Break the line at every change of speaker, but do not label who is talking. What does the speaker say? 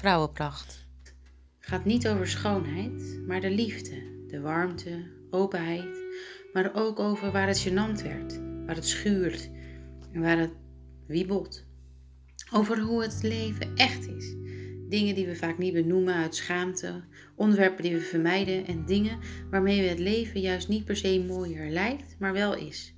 Vrouwenpracht
gaat niet over schoonheid, maar de liefde, de warmte, openheid, maar ook over waar het gênant werd, waar het schuurt en waar het wiebelt. Over hoe het leven echt is. Dingen die we vaak niet benoemen uit schaamte, onderwerpen die we vermijden en dingen waarmee we het leven juist niet per se mooier lijkt, maar wel is.